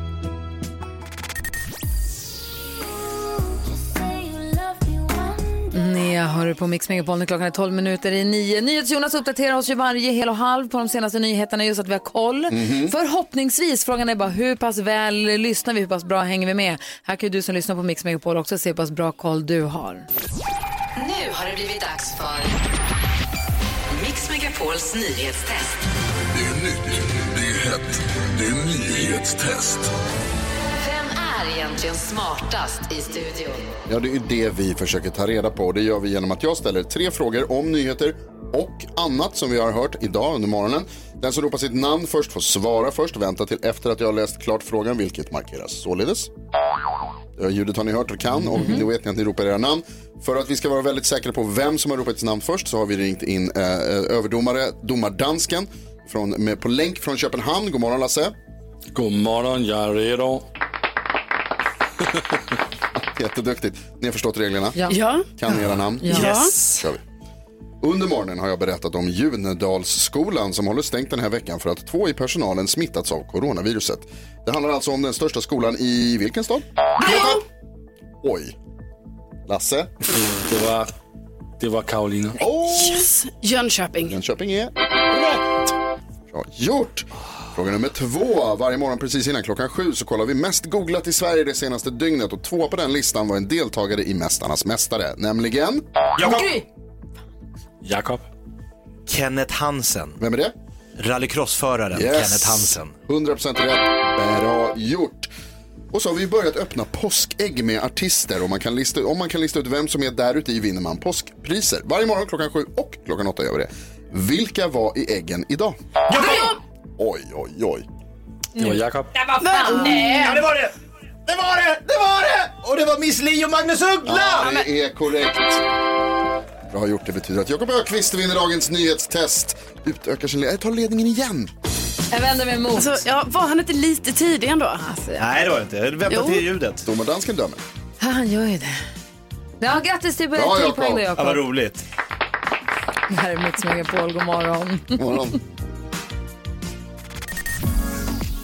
Nea hör du på Mix Megapol klockan är 12 minuter i nio. NyhetsJonas uppdaterar oss ju varje hel och halv på de senaste nyheterna just att vi har koll. Mhm. Förhoppningsvis, frågan är bara hur pass väl lyssnar vi, hur pass bra hänger vi med? Här kan ju du som lyssnar på Mix Megapol också se hur pass bra koll du har. Nu har det blivit dags för Mix Megapols nyhetstest. Det är nytt, det är hett, det är nyhetstest. Är egentligen smartast i studion? Ja, det är det vi försöker ta reda på. Det gör vi genom att jag ställer tre frågor om nyheter och annat som vi har hört idag under morgonen. Den som ropar sitt namn först får svara först. Vänta till efter att jag har läst klart frågan, vilket markeras således. Ljudet har ni hört och kan och nu vet ni att ni ropar era namn. För att vi ska vara väldigt säkra på vem som har ropat sitt namn först så har vi ringt in eh, eh, överdomare, domardansken, från, med, på länk från Köpenhamn. God morgon Lasse. God morgon, jag är redo. Jätteduktigt. Ni har förstått reglerna? Ja. Ja. Kan ni era namn? Ja. Yes. Kör vi. Under morgonen har jag berättat om Junedalsskolan som håller stängt den här veckan för att två i personalen smittats av coronaviruset. Det handlar alltså om den största skolan i vilken stad? Oj. Lasse? Det var, det var Karolina. Oh! Yes. Jönköping. Jönköping är rätt. Bra gjort. Fråga nummer två. Varje morgon precis innan klockan sju så kollar vi mest googlat i Sverige det senaste dygnet och två på den listan var en deltagare i Mästarnas Mästare, nämligen... Jakob. Jakob. Kenneth Hansen. Vem är det? Rallycrossföraren Yes. Kenneth Hansen. 100% rätt. Bra gjort. Och så har vi börjat öppna påskägg med artister och man kan lista, om man kan lista ut vem som är där ute i vinner man påskpriser. Varje morgon klockan sju och klockan åtta gör vi det. Vilka var i äggen idag? Oj, oj, oj. Det var Jakob. Ja, vad fan. Nej. Ja, det var det! Det var det! Det var det! Och det var Miss Li och Magnus Uggla! Ja, det är korrekt. Bra gjort, det betyder att Jakob Ökvist vinner dagens nyhetstest. Utökar sin ledning, tar ledningen igen. Jag vänder mig emot. Alltså, ja, var han inte lite tidig ändå? Alltså, Nej, det var det inte. Vänta till ljudet. Domardansken dömer. Ja, han gör ju det. Ja, grattis till Bra, till Jakob. poäng då, Ja, vad Jakob. roligt. Det här är Mix Megapol, god morgon. God morgon.